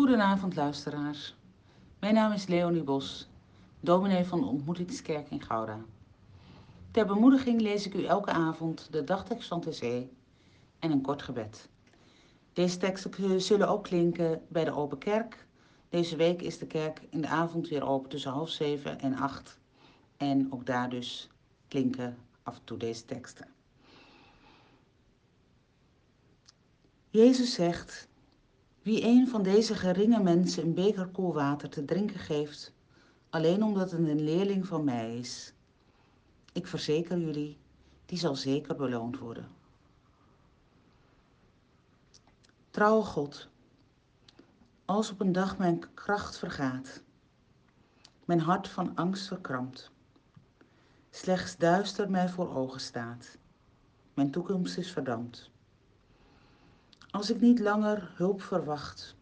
Goedenavond luisteraars. Mijn naam is Leonie Bos, dominee van de Ontmoetingskerk in Gouda. Ter bemoediging lees ik u elke avond de dagtekst van de zee en een kort gebed. Deze teksten zullen ook klinken bij de Open Kerk. Deze week is de kerk in de avond weer open tussen half zeven en acht. En ook daar dus klinken af en toe deze teksten. Jezus zegt, wie een van deze geringe mensen een beker koel water te drinken geeft, alleen omdat het een leerling van mij is, ik verzeker jullie, die zal zeker beloond worden. Trouwe God, als op een dag mijn kracht vergaat, mijn hart van angst verkrampt, slechts duister mij voor ogen staat, mijn toekomst is verdampt. Als ik niet langer hulp verwacht,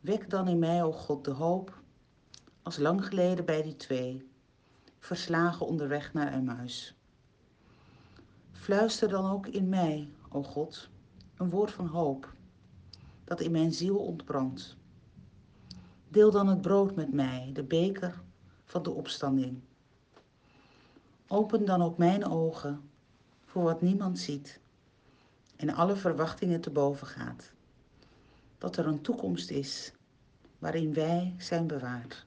wek dan in mij, o God, de hoop, als lang geleden bij die twee, verslagen onderweg naar Emmaus. Fluister dan ook in mij, o God, een woord van hoop, dat in mijn ziel ontbrandt. Deel dan het brood met mij, de beker van de opstanding. Open dan ook mijn ogen voor wat niemand ziet en alle verwachtingen te boven gaat. Dat er een toekomst is waarin wij zijn bewaard.